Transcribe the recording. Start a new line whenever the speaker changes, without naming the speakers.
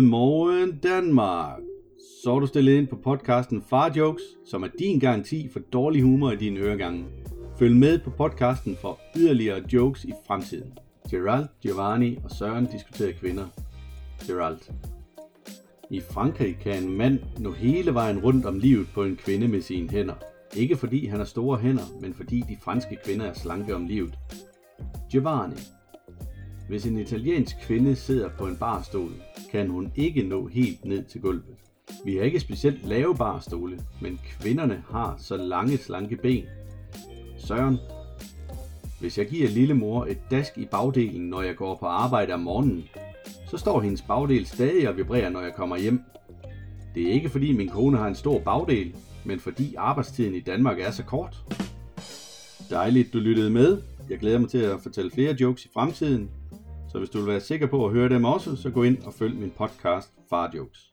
Godmorgen Danmark. Så er du stillet ind på podcasten Far Jokes, som er din garanti for dårlig humor i dine øregange. Følg med på podcasten for yderligere jokes i fremtiden. Gerald, Giovanni og Søren diskuterer kvinder. Gerald. I Frankrig kan en mand nå hele vejen rundt om livet på en kvinde med sine hænder. Ikke fordi han har store hænder, men fordi de franske kvinder er slanke om livet. Giovanni. Hvis en italiensk kvinde sidder på en barstol, kan hun ikke nå helt ned til gulvet. Vi har ikke specielt lave barstole, men kvinderne har så lange slanke ben. Søren. Hvis jeg giver lille mor et dask i bagdelen, når jeg går på arbejde om morgenen, så står hendes bagdel stadig og vibrerer, når jeg kommer hjem. Det er ikke fordi min kone har en stor bagdel, men fordi arbejdstiden i Danmark er så kort. Dejligt, du lyttede med. Jeg glæder mig til at fortælle flere jokes i fremtiden. Så hvis du vil være sikker på at høre dem også, så gå ind og følg min podcast Far Jokes.